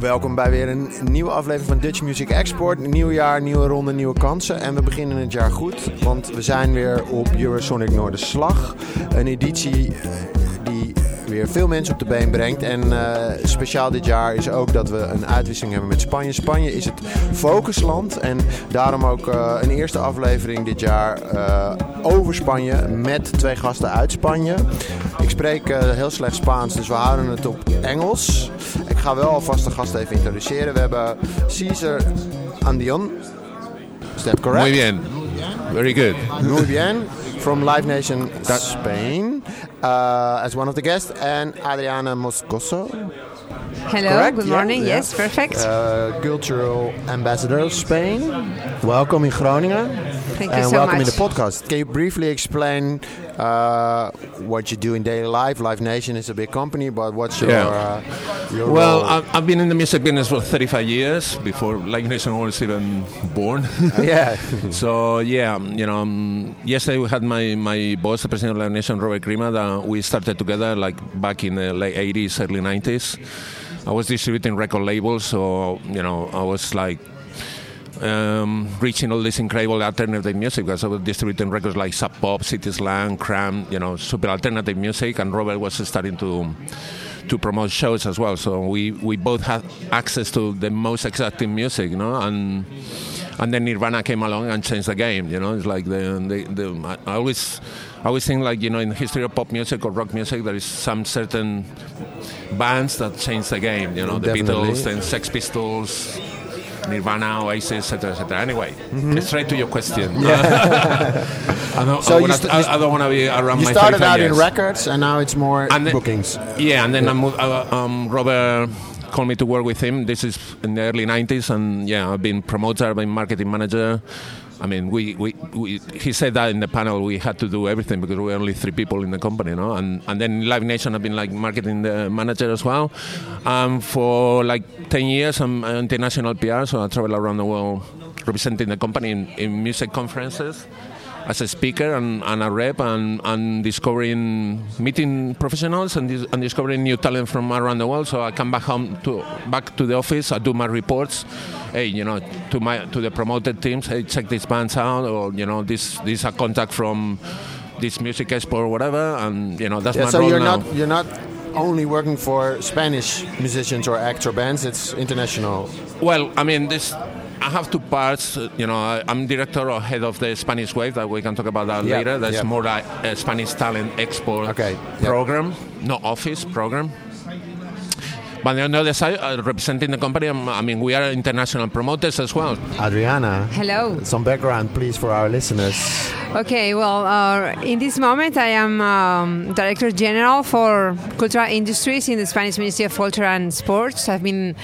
Welkom bij weer een nieuwe aflevering van Dutch Music Export. Nieuw jaar, nieuwe ronde, nieuwe kansen. En we beginnen het jaar goed, want we zijn weer op Eurosonic Noorderslag. Een editie eh, weer veel mensen op de been brengt. En eh, speciaal dit jaar is ook dat we een uitwisseling hebben met Spanje. Spanje is het focusland en daarom ook eh, een eerste aflevering dit jaar eh, over Spanje met twee gasten uit Spanje. Ik spreek heel slecht Spaans, dus we houden het op Engels. Ik ga wel alvast de gasten even introduceren. We hebben Cesar Andion. Is that correct? Muy bien. Very good. Muy bien. From Live Nation Spain, uh, as one of the guests, and Adriana Moscoso, Hello, correct? good morning. yeah. Yes, perfect. uh, cultural ambassador of Spain. Welcome in Groningen. Thank you and so welcome much. in the podcast. Can you briefly explain uh, what you do in daily life? Live Nation is a big company, but what's your, Yeah. uh, your Well, role? I've, I've been in the music business for 35 years before Live Nation was even born. yeah. so yeah, um, you know, um, yesterday we had my, my boss, the president of Live Nation, Robert Grima, that we started together like back in the late 80s, early 90s. I was distributing record labels, so you know, I was like um, reaching all this incredible alternative music because I was distributing records like Sub Pop, City Slang, Cram, you know, super alternative music, and Robert was starting to to promote shows as well. So we, we both had access to the most exciting music, you know, and and then Nirvana came along and changed the game. You know, it's like the the, the I always I always think like you know in the history of pop music or rock music there is some certain bands that change the game. You know, the Definitely. Beatles, then Sex Pistols. Nirvana, Oasis, etc., etc. Anyway, straight to your question. I don't, So I, wanna- st- I, I don't want to be around You my started 35 out in records, and now it's more And bookings. Yeah, and then I moved, uh, um, Robert called me to work with him. This is in the early 90s, and yeah, I've been promoter, I've been marketing manager. I mean, we, we, we, he said that in the panel we had to do everything because we were only three people in the company, no? And, and then Live Nation, I've been like marketing the manager as well. Um, for like 10 years, I'm an international PR, so I travel around the world representing the company in, in music conferences as a speaker and, and a rep and, and discovering meeting professionals and, dis- and discovering new talent from around the world so I come back home to back to the office I do my reports hey you know to my to the promoted teams hey check these bands out or you know this this is a contact from this music expo or whatever and you know that's Yeah, my so role you're now not you're not only working for Spanish musicians or acts or bands. It's international. Well, I mean, this. I have two parts. You know, I, I'm director or head of the Spanish Wave. That we can talk about that Yeah, later. That's yeah. more like a Spanish talent export Okay, yeah. program, not office program. But on the other side, uh, representing the company, um, I mean, we are international promoters as well. Adriana, Hello. some background, please, for our listeners. Okay, well, uh, in this moment, I am um, Director General for Cultural Industries in the Spanish Ministry of Culture and Sports. I've been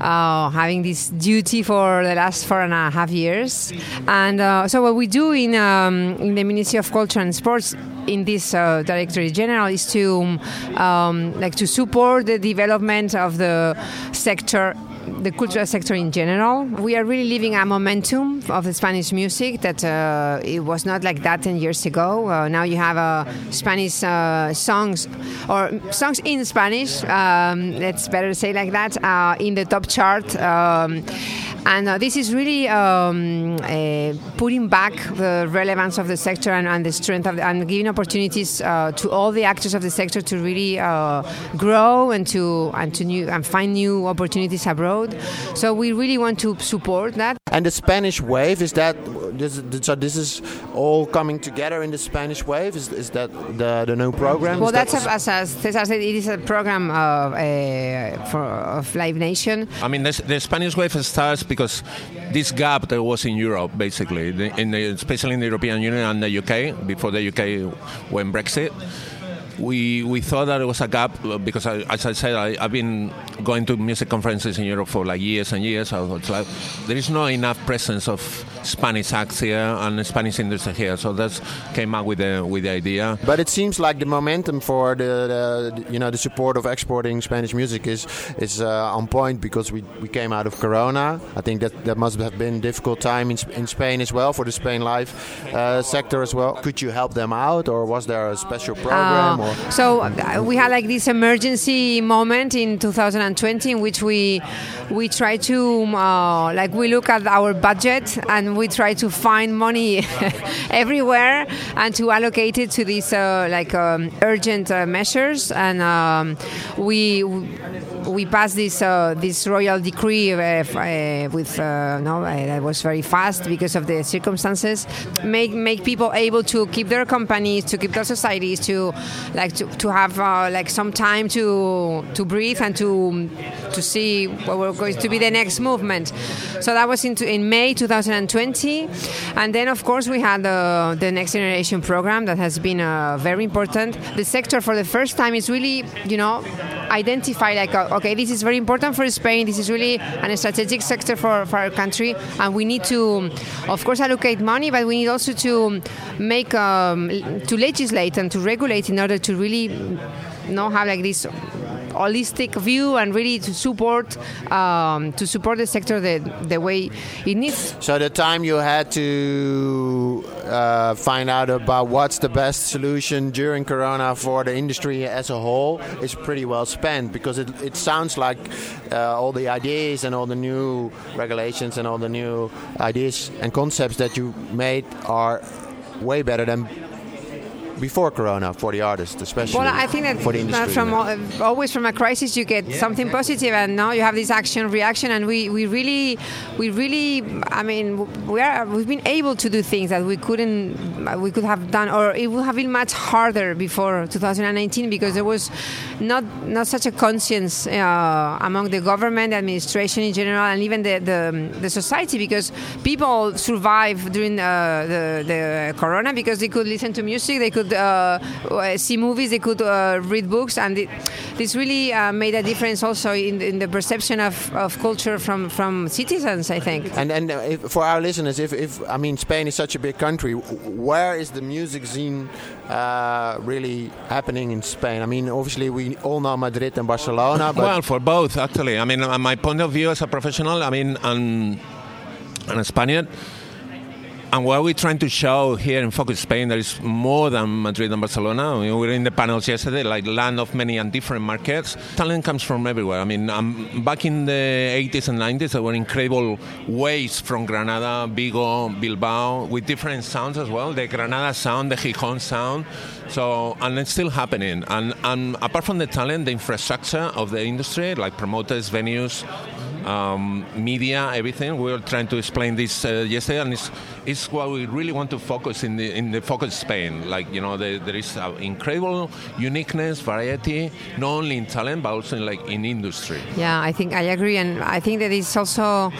uh, having this duty for the last four and a half years. And uh, so, what we do in, um, in the Ministry of Culture and Sports in this uh, General is to um, like to support the development of the sector the cultural sector in general. We are really living a momentum of the Spanish music that uh, it was not like that 10 years ago. Uh, now you have uh, Spanish uh, songs or songs in Spanish, um, let's better say like that, uh, in the top chart. Um, and this is really um, putting back the relevance of the sector and, and the strength of the, and giving opportunities to all the actors of the sector to really grow and to and to new and find new opportunities abroad. So we really want to support that. And the Spanish wave is that this, so this is all coming together in the Spanish wave. Is, is that the the new program? Well, Is that that's a, as, as Cesar said, it is a program of, uh, for, of Live Nation. I mean, the, the Spanish wave starts because this gap that was in Europe, basically, in the, especially in the European Union and the UK, before the UK went Brexit. We, we thought that it was a gap uh, because, I, as I said, I, I've been going to music conferences in Europe for like years and years. So it's like, there is not enough presence of Spanish acts here and Spanish industry here. So that came up with the, with the idea. But it seems like the momentum for the, the you know the support of exporting Spanish music is is uh, on point because we, we came out of Corona. I think that that must have been a difficult time in, in Spain as well for the Spain Live uh, sector as well. Could you help them out, or was there a special program? Uh, So uh, we had like this emergency moment in 2020 in which we we try to uh, like we look at our budget and we try to find money everywhere and to allocate it to these uh, like um, urgent uh, measures. And um, we we passed this uh, this royal decree uh, uh, with no that was very fast because of the circumstances. Make make people able to keep their companies to keep their societies to like to, to have like some time to to breathe and to to see what we're going to be the next movement. So that was into in May 2020 and then of course we had the, the next generation program that has been uh, very important. The sector for the first time is really you know identify like uh, okay this is very important for Spain. This is really an strategic sector for, for our country and we need to of course allocate money but we need also to make um, to legislate and to regulate in order to really know have like this holistic view and really to support um, to support the sector the, the way it needs. So the time you had to uh, find out about what's the best solution during Corona for the industry as a whole is pretty well spent because it, it sounds like uh, all the ideas and all the new regulations and all the new ideas and concepts that you made are way better than before Corona for the artists, especially. Well, I think that for the industry, from always from a crisis you get yeah. something positive, and now you have this action reaction, and we, we really we really I mean we are we've been able to do things that we couldn't we could have done, or it would have been much harder before 2019 because there was not not such a conscience uh, among the government, administration in general, and even the the, the society because people survived during uh, the the Corona because they could listen to music, they could uh, see movies, they could uh, read books, and it, this really uh, made a difference also in, in the perception of, of culture from, from citizens, I think. And and if, for our listeners, if, if I mean Spain is such a big country, where is the music scene uh, really happening in Spain? I mean, obviously we all know Madrid and Barcelona. well, for both actually. I mean, my point of view as a professional, I mean, and, and a Spaniard and what we're trying to show here in Focus Spain, there is more than Madrid and Barcelona. I mean, we were in the panels yesterday, like land of many and different markets. Talent comes from everywhere. I mean, um, back in the 80s and 90s, there were incredible waves from Granada, Vigo, Bilbao, with different sounds as well. The Granada sound, the Gijón sound. So, and it's still happening. And, and apart from the talent, the infrastructure of the industry, like promoters, venues, um, media, everything. We were trying to explain this uh, yesterday, and it's, it's what we really want to focus in the in the focus Spain. Like you know, the, there is incredible uniqueness, variety, not only in talent but also in, like in industry. Yeah, I think I agree, and I think that it's also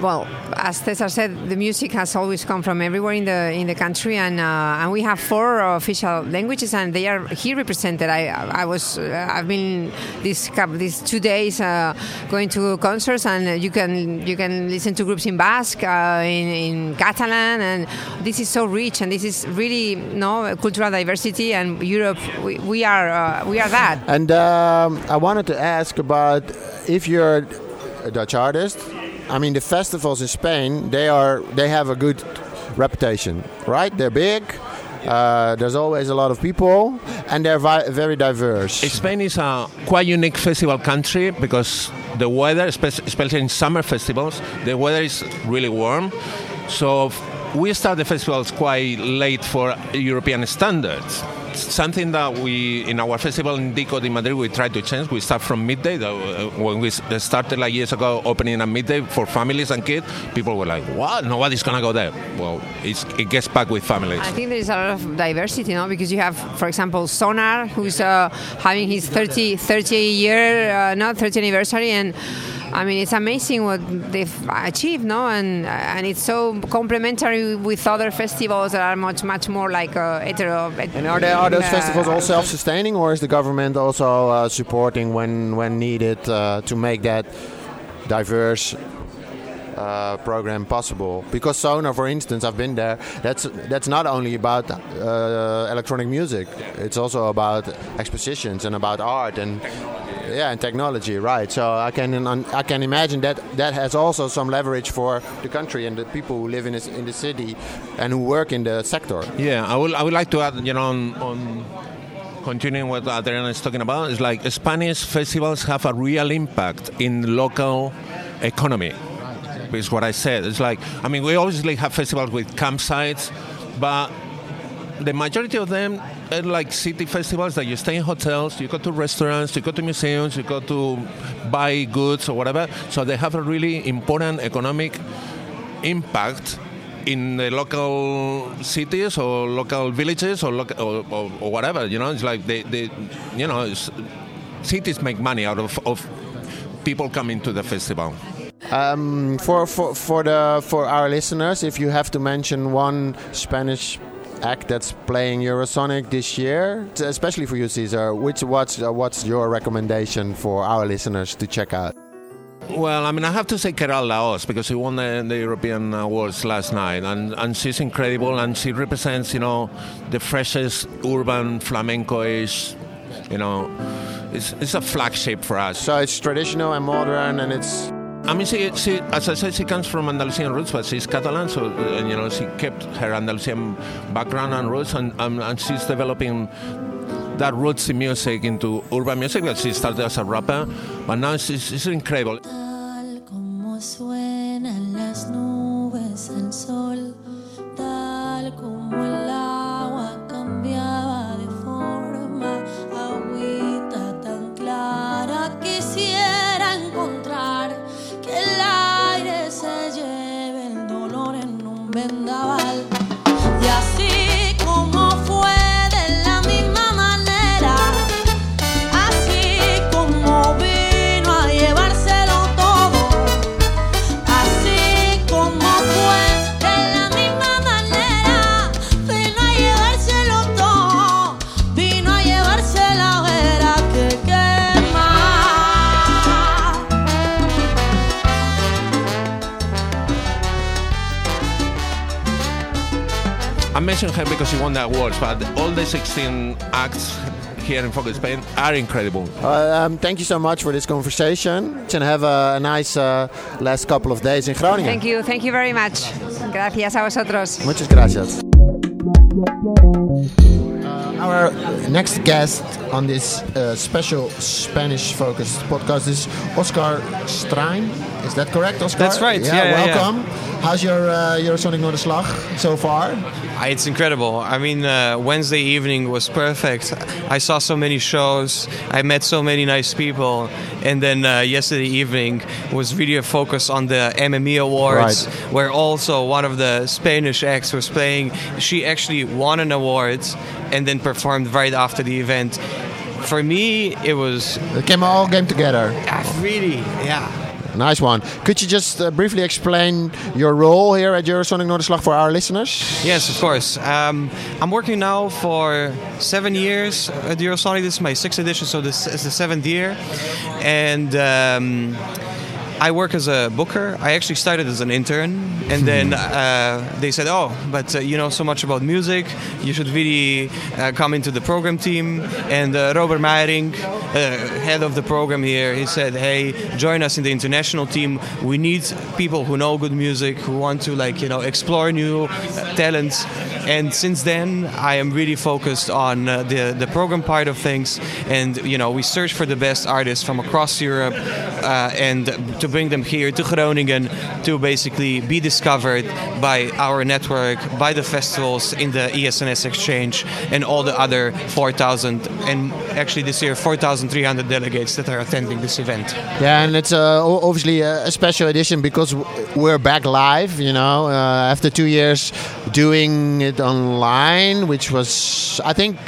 well, as Cesar said, the music has always come from everywhere in the in the country, and uh, and we have four official languages, and they are here represented. I I was uh, I've been these these two days uh, going to concerts, and you can you can listen to groups in Basque, uh, in in Catalan, and this is so rich, and this is really you no know, cultural diversity, and Europe we, we are uh, we are that. And um, I wanted to ask about if you're a Dutch artist I mean, the festivals in Spain, they are they have a good reputation, right? They're big. Uh, there's always a lot of people, and they're vi- very diverse. Spain is a quite unique festival country because the weather, especially in summer festivals, the weather is really warm. So we start the festivals quite late for European standards something that we in our festival in Dico de Madrid we try to change. We start from midday. Uh, when we started like years ago, opening at midday for families and kids, people were like, "What? Nobody's gonna go there." Well, it gets packed with families. I think there's a lot of diversity, you know, because you have, for example, Sonar, who's uh, having his 30 30 year, uh, not 30 anniversary, and I mean, it's amazing what they've achieved, no? And and it's so complementary with other festivals that are much much more like uh, hetero. And are, are those uh, festivals all self-sustaining, or is the government also uh, supporting when when needed uh, to make that diverse uh, program possible. Because Sonar, for instance, I've been there. That's that's not only about uh, electronic music. It's also about expositions and about art and yeah, and technology, right? So I can I can imagine that that has also some leverage for the country and the people who live in this, in the city and who work in the sector. Yeah, I would I would like to add, you know, on, on continuing what Adriana is talking about, is like Spanish festivals have a real impact in local economy. Is what I said. It's like I mean, we obviously have festivals with campsites, but the majority of them are like city festivals that you stay in hotels, you go to restaurants, you go to museums, you go to buy goods or whatever. So they have a really important economic impact in the local cities or local villages or, or, or, or whatever. You know, it's like they, they you know, cities make money out of, of people coming to the festival. Um, for, for, for, the, for our listeners, if you have to mention one Spanish act that's playing Eurosonic this year, especially for you, Cesar, which what's uh, what's your recommendation for our listeners to check out? Well, I mean, I have to say Queralt Lahoz because she won the, the, European Awards last night, and, and she's incredible, and she represents, you know, the freshest urban flamenco-ish, you know, it's, it's a flagship for us. So it's traditional and modern, and it's I mean, she, she, as I said, she comes from Andalusian roots, but she's Catalan, so uh, you know she kept her Andalusian background and roots, and, um, and she's developing that rootsy music into urban music. That she started as a rapper, but now she's, she's incredible. vendaval. Mention her because she won the awards, but all the 16 acts here in Focus Spain are incredible. Uh, um, thank you so much for this conversation and have a, a nice uh, last couple of days in Groningen. Thank you, thank you very much. Gracias a vosotros. Muchas gracias. Uh, our next guest on this uh, special Spanish focused podcast is Oscar Strain. Is that correct, Oscar? That's right. Yeah, yeah welcome. Yeah. How's your uh, Eurosonic Noorderslag so far? It's incredible. I mean, uh, Wednesday evening was perfect. I saw so many shows. I met so many nice people. And then uh, yesterday evening was really a focus on the MME Awards, right. where also one of the Spanish acts was playing. She actually won an award and then performed right after the event. For me, it was. It came all came together. Yeah, really, yeah. Nice one. Could you just uh, briefly explain your role here at Eurosonic Noorderslag for our listeners? Yes, of course. Um, I'm working now for seven years at Eurosonic. This is my sixth edition, so this is the seventh year. And um, I work as a booker. I actually started as an intern, and then uh, they said, "Oh, but uh, you know so much about music. You should really uh, come into the program team." And uh, Robert Meijerink, uh, head of the program here, he said, "Hey, join us in the international team. We need people who know good music, who want to like you know explore new uh, talents." And since then, I am really focused on the the program part of things, and you know we search for the best artists from across Europe, and to bring them here to Groningen to basically be discovered by our network, by the festivals in the ESNS exchange, and all the other 4,000 and actually this year 4,300 delegates that are attending this event. Yeah, and it's uh, obviously a special edition because we're back live. You know, uh, after two years doing it online, which was I think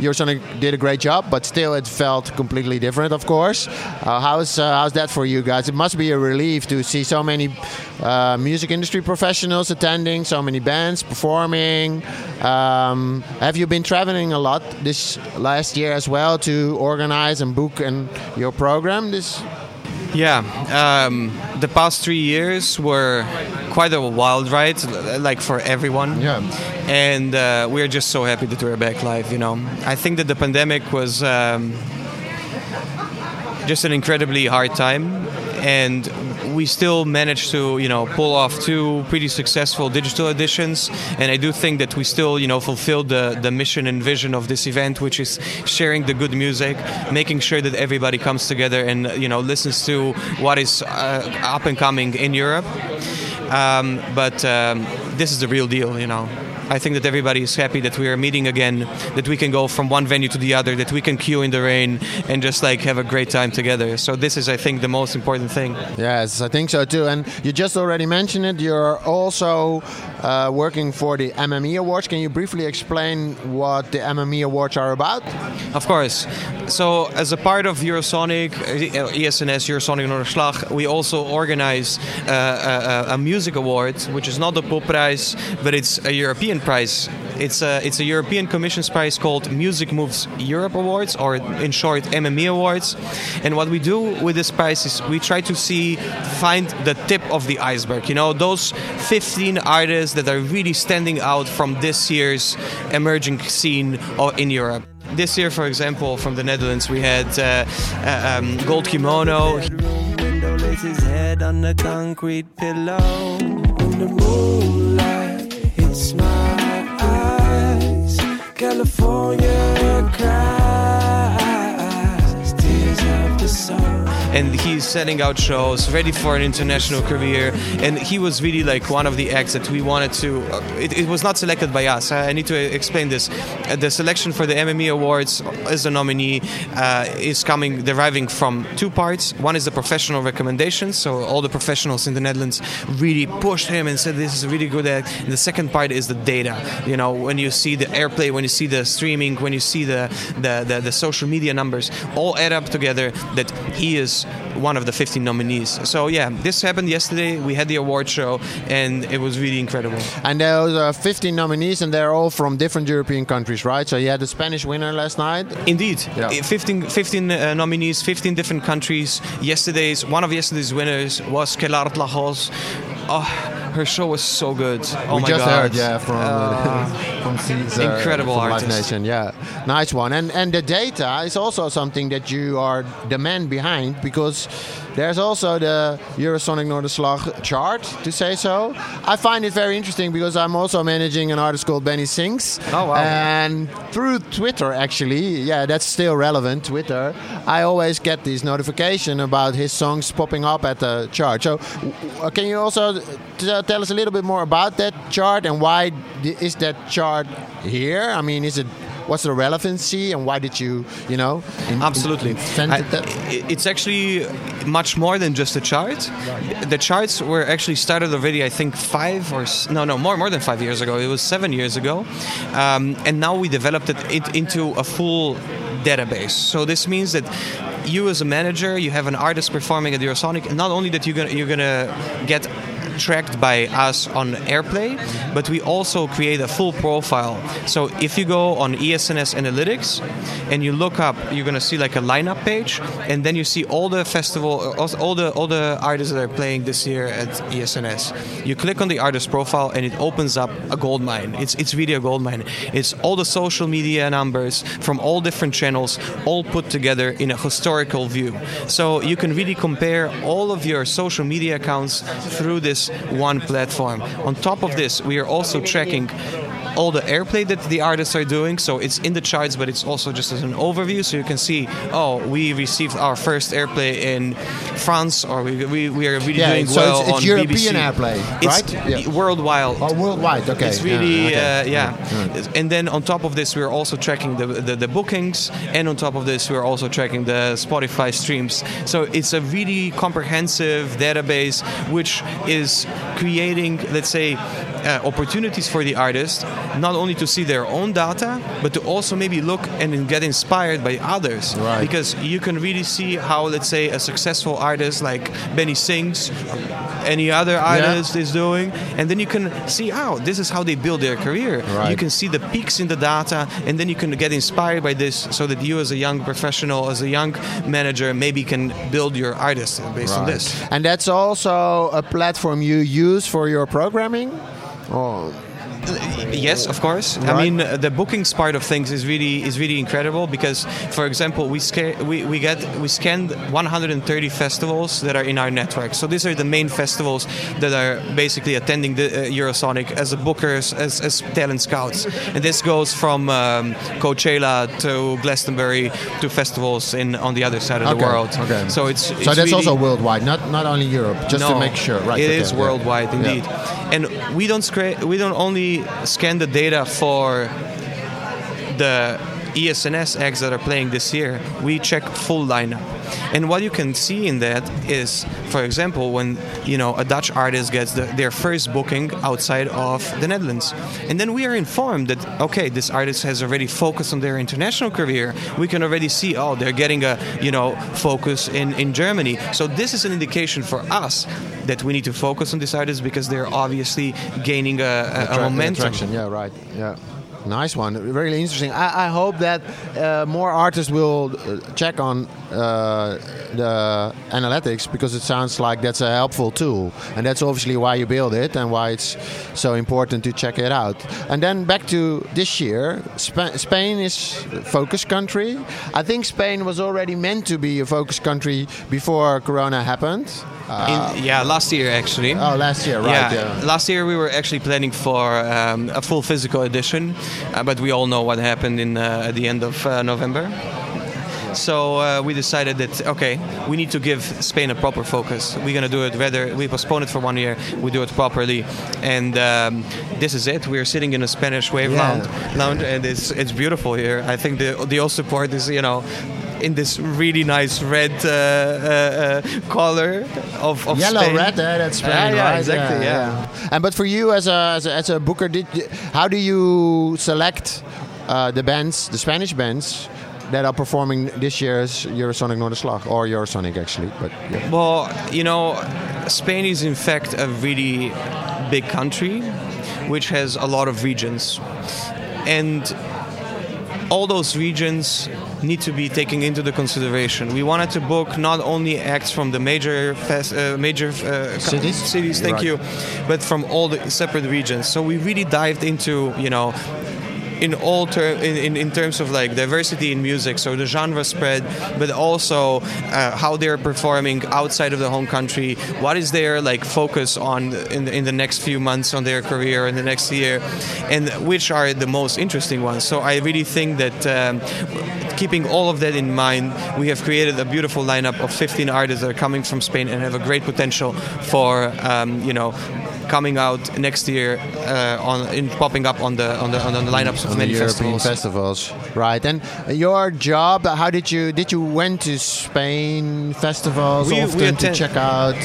your son did a great job, but still it felt completely different, of course. Uh, how's uh, how's that for you guys? It must be a relief to see so many uh, music industry professionals attending, so many bands performing. Um, have you been traveling a lot this last year as well to organize and book and your program this yeah, um, the past three years were quite a wild ride, like for everyone. Yeah, and uh, we're just so happy that we're back live. You know, I think that the pandemic was um, just an incredibly hard time, and we still managed to you know pull off two pretty successful digital editions, and I do think that we still you know fulfilled the the mission and vision of this event, which is sharing the good music, making sure that everybody comes together and you know listens to what is uh, up and coming in Europe. Um, but um, this is the real deal, you know. I think that everybody is happy that we are meeting again, that we can go from one venue to the other, that we can queue in the rain and just like have a great time together. So this is, I think, the most important thing. Yes, I think so too. And you just already mentioned it. You're also uh, working for the MME Awards. Can you briefly explain what the MME Awards are about? Of course. So, as a part of Eurosonic, uh, ESNS Eurosonic Noorderslag, we also organize uh, a, a, music award, which is not the Popprize, but it's a European prize. It's a, it's a European Commission's prize called Music Moves Europe Awards, or in short, MME Awards. And what we do with this prize is we try to see, find the tip of the iceberg. You know, those 15 artists that are really standing out from this year's emerging scene in Europe. This year, for example, from the Netherlands, we had uh, uh, um, Gold Kimono. his head on the concrete pillow. The moonlight California cries, tears of the sun and he's setting out shows, ready for an international career. And he was really like one of the acts that we wanted to. Uh, it, it, was not selected by us. I need to explain this. Uh, the selection for the MME Awards as a nominee uh, is coming, deriving from two parts. One is the professional recommendations. So all the professionals in the Netherlands really pushed him and said this is a really good act. And the second part is the data. You know, when you see the airplay, when you see the streaming, when you see the the, the, the social media numbers, all add up together that he is one of the 15 nominees. So yeah, this happened yesterday. We had the award show, and it was really incredible. And there was 15 nominees, and they're all from different European countries, right? So you had the Spanish winner last night. Indeed, yeah. 15, 15 uh, nominees, 15 different countries. Yesterday's one of yesterday's winners was Queralt Lahoz. Oh, her show was so good. Oh we my just God. heard, yeah, from uh, uh from Cesar, uh, incredible from artist. Live Nation, yeah, nice one. And and the data is also something that you are the man behind because there's also the Eurosonic Noorderslag chart, to say so. I find it very interesting because I'm also managing an artist called Benny Sings. Oh, wow. And through Twitter, actually, yeah, that's still relevant, Twitter, I always get these notification about his songs popping up at the chart. So, can you also uh, tell us a little bit more about that chart and why is that chart here? I mean, is it what's the relevancy and why did you you know in, absolutely. in, I, it's actually much more than just a chart. The charts were actually started already i think five or no no more more than five years ago. It was seven years ago. Um, and now we developed it into a full database. So this means that you as a manager you have an artist performing at eurosonic and not only that you're gonna you're gonna get tracked by us on AirPlay, but we also create a full profile. So if you go on ESNS Analytics and you look up, you're gonna see like a lineup page, and then you see all the festival, uh, all the all the artists that are playing this year at ESNS. You click on the artist profile, and it opens up a gold mine. It's it's really a gold mine. It's all the social media numbers from all different channels, all put together in a historical view. So you can really compare all of your social media accounts through this one platform. On top of this, we are also tracking all the airplay that the artists are doing. So it's in the charts, but it's also just as an overview. So you can see, oh, we received our first airplay in France, or we, we, we are really yeah, doing so well it's, it's on European BBC. airplay, right? Yeah. Worldwide. Oh, worldwide. Okay. It's really, yeah. Okay. Uh, yeah. And then on top of this, we're also tracking the, the, the bookings, and on top of this, we're also tracking the Spotify streams. So it's a really comprehensive database, which is creating, let's say, uh, opportunities for the artist, not only to see their own data, but to also maybe look and get inspired by others. Right. Because you can really see how, let's say, a successful artist like Benny Sings, any other artist yeah. is doing, and then you can see, oh, this is how they build their career. Right. You can see the peaks in the data, and then you can get inspired by this, so that you, as a young professional, as a young manager, maybe can build your artist based right. on this. And that's also a platform you use for your programming. Oh. Yes, of course. I mean, uh, the bookings part of things is really is really incredible because, for example, we sca- we, we get we scanned 130 festivals that are in our network. So these are the main festivals that are basically attending the uh, Eurosonic as a bookers, as, as talent scouts, and this goes from um, Coachella to Glastonbury to festivals in on the other side of the world. okay. So it's, So that's really- also worldwide, not not only Europe, just to make sure. Right. It okay, is worldwide Yeah. indeed. And we don't scra- we don't only scan the data for the ESNS acts that are playing this year. We check full lineup. And what you can see in that is, for example, when you know a Dutch artist gets the, their first booking outside of the Netherlands, and then we are informed that okay, this artist has already focused on their international career. We can already see oh they're getting a you know focus in in Germany. So this is an indication for us that we need to focus on these artists because they're obviously gaining a, a, a momentum. attraction, Yeah, right. Yeah. Nice one. Really interesting. I, I hope that uh, more artists will uh, check on uh, the analytics because it sounds like that's a helpful tool. And that's obviously why you build it and why it's so important to check it out. And then back to this year, Spa- Spain is focus country. I think Spain was already meant to be a focus country before Corona happened. Uh, In, yeah, last year actually. oh, last year, right? yeah. last year we were actually planning for um, a full physical edition, but we all know what happened in uh, at the end of uh, November. So uh, we decided that okay, we need to give Spain a proper focus. We're gonna do it whether we postpone it for one year, we do it properly, and um, this is it. We're sitting in a Spanish wave Yeah. lounge, lounge, and it's it's beautiful here. I think the the Oosterpoort is you know. In this really nice red uh, uh, uh, color of, of Yellow, Spain. red, eh? that's Spain, Yeah, right? exactly, yeah. And but for you as a as a, as a booker, did how do you select uh, the bands, the Spanish bands that are performing this year's Eurosonic Noorderslag or Eurosonic actually? But yeah. Well, you know, Spain is in fact a really big country which has a lot of regions. And all those regions need to be taken into the consideration. We wanted to book not only acts from the major fest, uh, major uh, Cities? cities, thank Right. you, but from all the separate regions. So we really dived into, you know, in all ter- in, in, in terms of like diversity in music, so the genre spread, but also uh, how they're performing outside of the home country. What is their like focus on in the, in the next few months on their career in the next year, and which are the most interesting ones. So I really think that. Um, Keeping all of that in mind, we have created a beautiful lineup of 15 artists that are coming from Spain and have a great potential for, um, you know, coming out next year uh, on in popping up on the on the on the lineups of on the many European festivals. festivals, right? And your job, how did you did you went to Spain festivals We- we often to check out?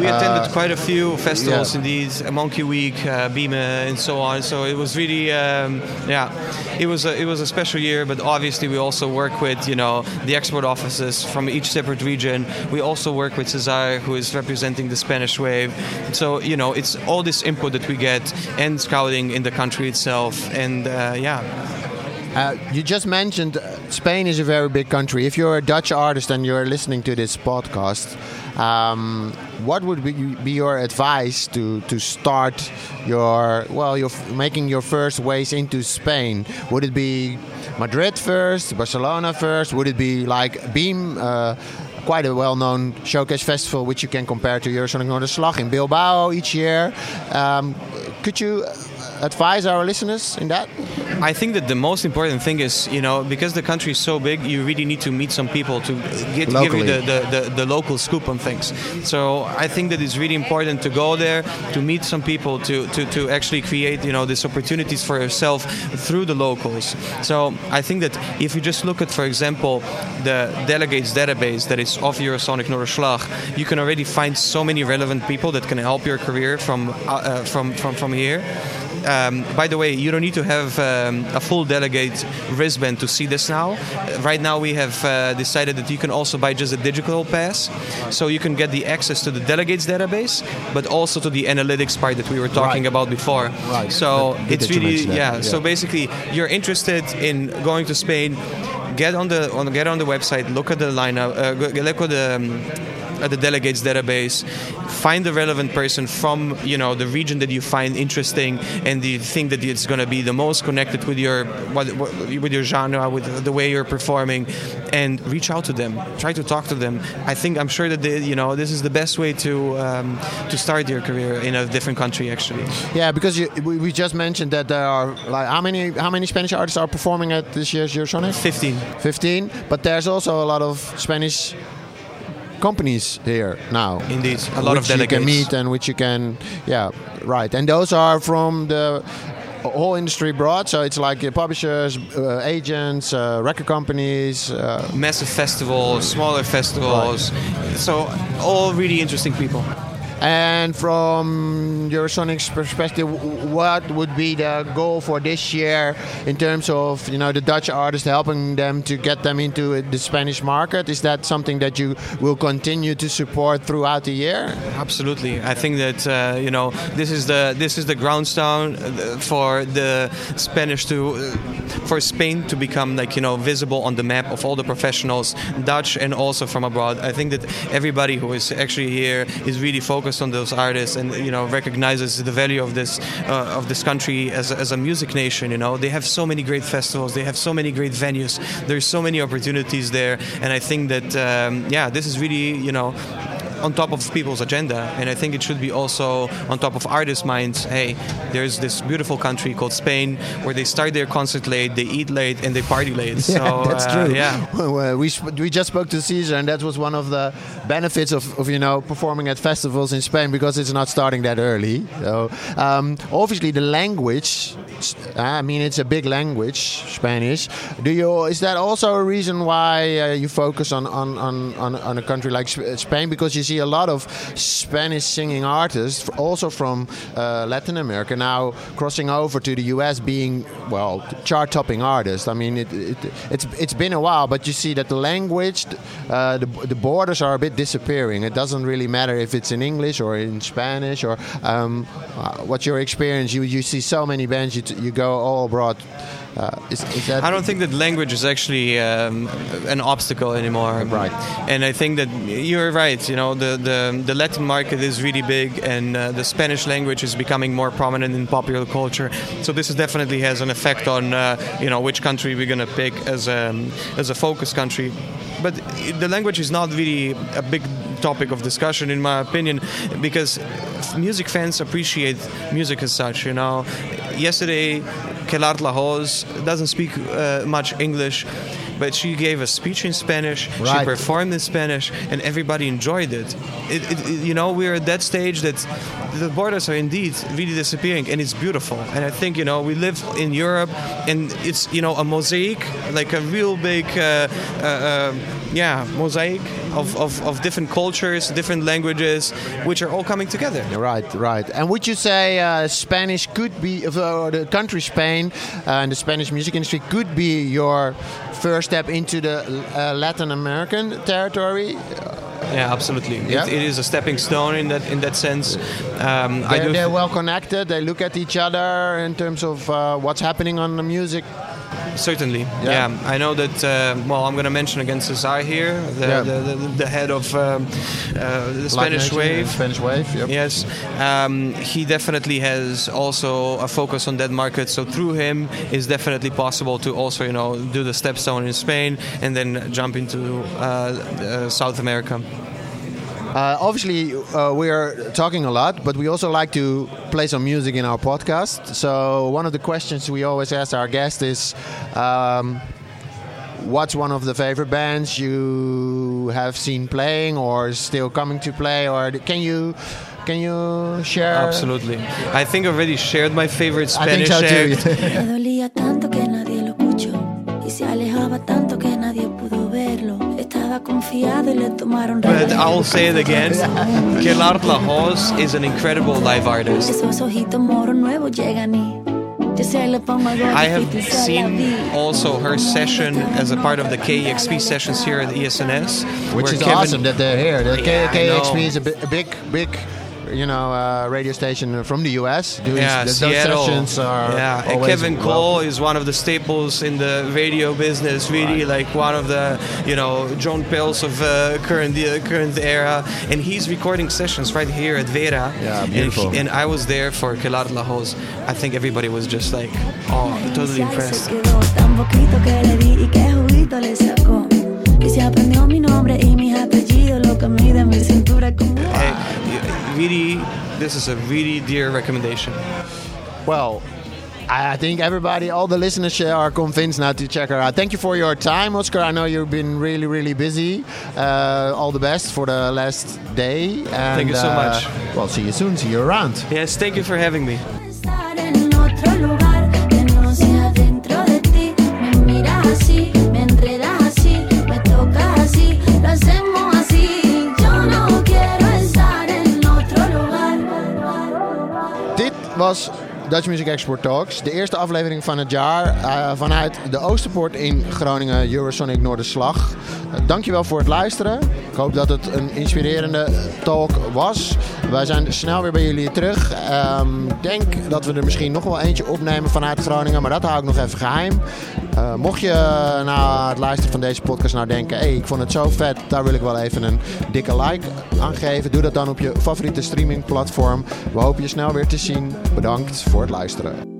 We attended uh, quite a few festivals yeah. indeed, uh, Monkey Week, uh, Bime, and so on. So it was really, um, yeah, it was a, it was a special year. But obviously, we also work with you know the export offices from each separate region. We also work with Cesar, who is representing the Spanish wave. So you know, it's all this input that we get and scouting in the country itself, and uh, yeah. Uh, you just mentioned uh, Spain is a very big country. If you're a Dutch artist and you're listening to this podcast, um, what would be, your advice to, to start your well, you're f- making your first ways into Spain? Would it be Madrid first, Barcelona first? Would it be like BIME? Uh, Quite a well-known showcase festival, which you can compare to Eurosonic Noorderslag in Bilbao each year. Um, could you advise our listeners in that? I think that the most important thing is, you know, because the country is so big, you really need to meet some people to get, give you the, the, the, the local scoop on things. So I think that it's really important to go there, to meet some people, to, to, to actually create, you know, these opportunities for yourself through the locals. So I think that if you just look at, for example, the delegates database that is of Eurosonic Noorderslag, you can already find so many relevant people that can help your career from, uh, uh, from, from, from here. Um, by the way, you don't need to have um, a full delegate wristband to see this now. Uh, Right now, we have uh, decided that you can also buy just a digital pass, so you can get the access to the delegates database, but also to the analytics part that we were talking Right. about before. Right. So Good it's really yeah, Yeah. So basically, you're interested in going to Spain. get on the on get on the website, look at the lineup, uh, look at the um, at the delegates database, find the relevant person from you know the region that you find interesting and you think that it's going to be the most connected with your with your genre, with the way you're performing, and reach out to them. Try to talk to them. I think I'm sure that they, you know this is the best way to um, to start your career in a different country actually. Yeah, because you, we, we just mentioned that there are like how many how many Spanish artists are performing at this year's Eurosonic? 15. 15. But there's also a lot of Spanish companies here now. Indeed, a lot which of you can meet and which you can, yeah, right. And those are from the whole industry abroad. So it's like uh, publishers, uh, agents, uh, record companies. Uh, massive festivals, smaller festivals. So all really interesting people. And from Eurosonic's perspective, what would be the goal for this year in terms of you know the Dutch artists helping them to get them into the Spanish market? Is that something that you will continue to support throughout the year? Absolutely, I think that uh, you know this is the this is the groundstone uh, for the Spanish to uh, for Spain to become like you know visible on the map of all the professionals, Dutch and also from abroad. I think that everybody who is actually here is really focused on those artists and you know recognizes the value of this uh, of this country as a, as a music nation. You know? They have so many great festivals, they have so many great venues, there's so many opportunities there, and I think that um, yeah, this is really you know on top of people's agenda and i think it should be also on top of artists minds hey there's this beautiful country called spain where they start their concert late they eat late and they party late so yeah, that's uh, true. yeah Well, we we just spoke to Cesar, and that was one of the benefits of, of you know performing at festivals in Spain because it's not starting that early. So um, obviously the language. I mean, it's a big language, Spanish. Do you? Is that also a reason why uh, you focus on on, on, on on a country like Sp- Spain? Because you see a lot of Spanish singing artists, also from uh, Latin America, now crossing over to the US, being well chart-topping artists. I mean, it, it it's it's been a while, but you see that the language, uh, the the borders are a bit disappearing. It doesn't really matter if it's in English or in Spanish or um, uh, what's your experience. You you see so many bands, you, t- you go all abroad. Uh, is, is that I don't think that language is actually um, an obstacle anymore. Right. And I think that you're right. You know, the the, the Latin market is really big, and uh, the Spanish language is becoming more prominent in popular culture. So this is definitely has an effect on uh, you know which country we're gonna pick as a as a focus country. But the language is not really a big topic of discussion, in my opinion, because music fans appreciate music as such. You know, yesterday, Queralt Lahoz doesn't speak uh, much English. But she gave a speech in Spanish. She performed in Spanish, and everybody enjoyed it. It, it, it- You know, we're at that stage that the borders are indeed really disappearing, and it's beautiful. And I think you know we live in Europe, and it's you know a mosaic, like a real big, uh, uh, uh, yeah, mosaic of, of, of different cultures, different languages, which are all coming together. Right, right. And would you say uh, Spanish could be, uh, the country Spain uh, and the Spanish music industry could be your first step into the uh, Latin American territory? Yeah, absolutely. Yeah? It, it is a stepping stone in that in that sense. Um, They're, do. they're well connected. They look at each other in terms of uh, what's happening on the music. Certainly, Yeah. yeah. I know that. Uh, well, I'm going to mention against Cesar here, the, Yeah. the, the, the head of um, uh, the Spanish Latin Wave. Spanish Wave. Yep. Yes, um, he definitely has also a focus on that market. So through him, it's definitely possible to also, you know, do the stepstone in Spain and then jump into uh, uh, South America. Uh, obviously, uh, we are talking a lot, but we also like to play some music in our podcast. So, one of the questions we always ask our guests is um, What's one of the favorite bands you have seen playing or still coming to play? Or can you. Can you share? Absolutely. I think I already shared my favorite I think Spanish so too. But I'll say it again. Queralt Lahoz is an incredible live artist. Esos ojitos moros nuevos llegan y yo se lo pongo algo I have difícil, se la seen also her session as a part of the KEXP sessions here at ESNS. Which is Kevin- awesome that they're here. The Yeah, I KEXP know. is a big, big you know, uh, radio station from the US. Doing yeah, those Seattle. sessions are yeah, and always Kevin welcome. Cole is one of the staples in the radio business. Really, like one of the you know John Peels of uh, current uh, current era, and he's recording sessions right here at Vera. Yeah, And beautiful. he- And, I was there for Queralt Lahoz. I think everybody was just like, oh, totally Inicial impressed. Y qué juguito le sacó. Y se aprendió mi nombre y mis apellidos, lo que mide mi cintura como. Hey, really, this is a really dear recommendation. Well, I I think everybody, all the listeners are convinced now to check her out. Thank you for your time, Oscar. I know you've been really, really busy. Uh, all the best for the last day. And, Thank you so uh, much. Well, see you soon. See you around. Yes, thank you for having me. Was Dutch Music Export Talks. De eerste aflevering van het jaar eh, vanuit de Oosterpoort in Groningen, Eurosonic Noorderslag. Uh, dankjewel voor het luisteren. Ik hoop dat het een inspirerende talk was. Wij zijn snel weer bij jullie terug. Ehm, Ik denk dat we er misschien nog wel eentje opnemen vanuit Groningen, maar dat hou ik nog even geheim. Eh, mocht je na het luisteren van deze podcast nou denken, hey, ik vond het zo vet, daar wil ik wel even een dikke like aan geven. Doe dat dan op je favoriete streamingplatform. We hopen je snel weer te zien. Bedankt voor het luisteren.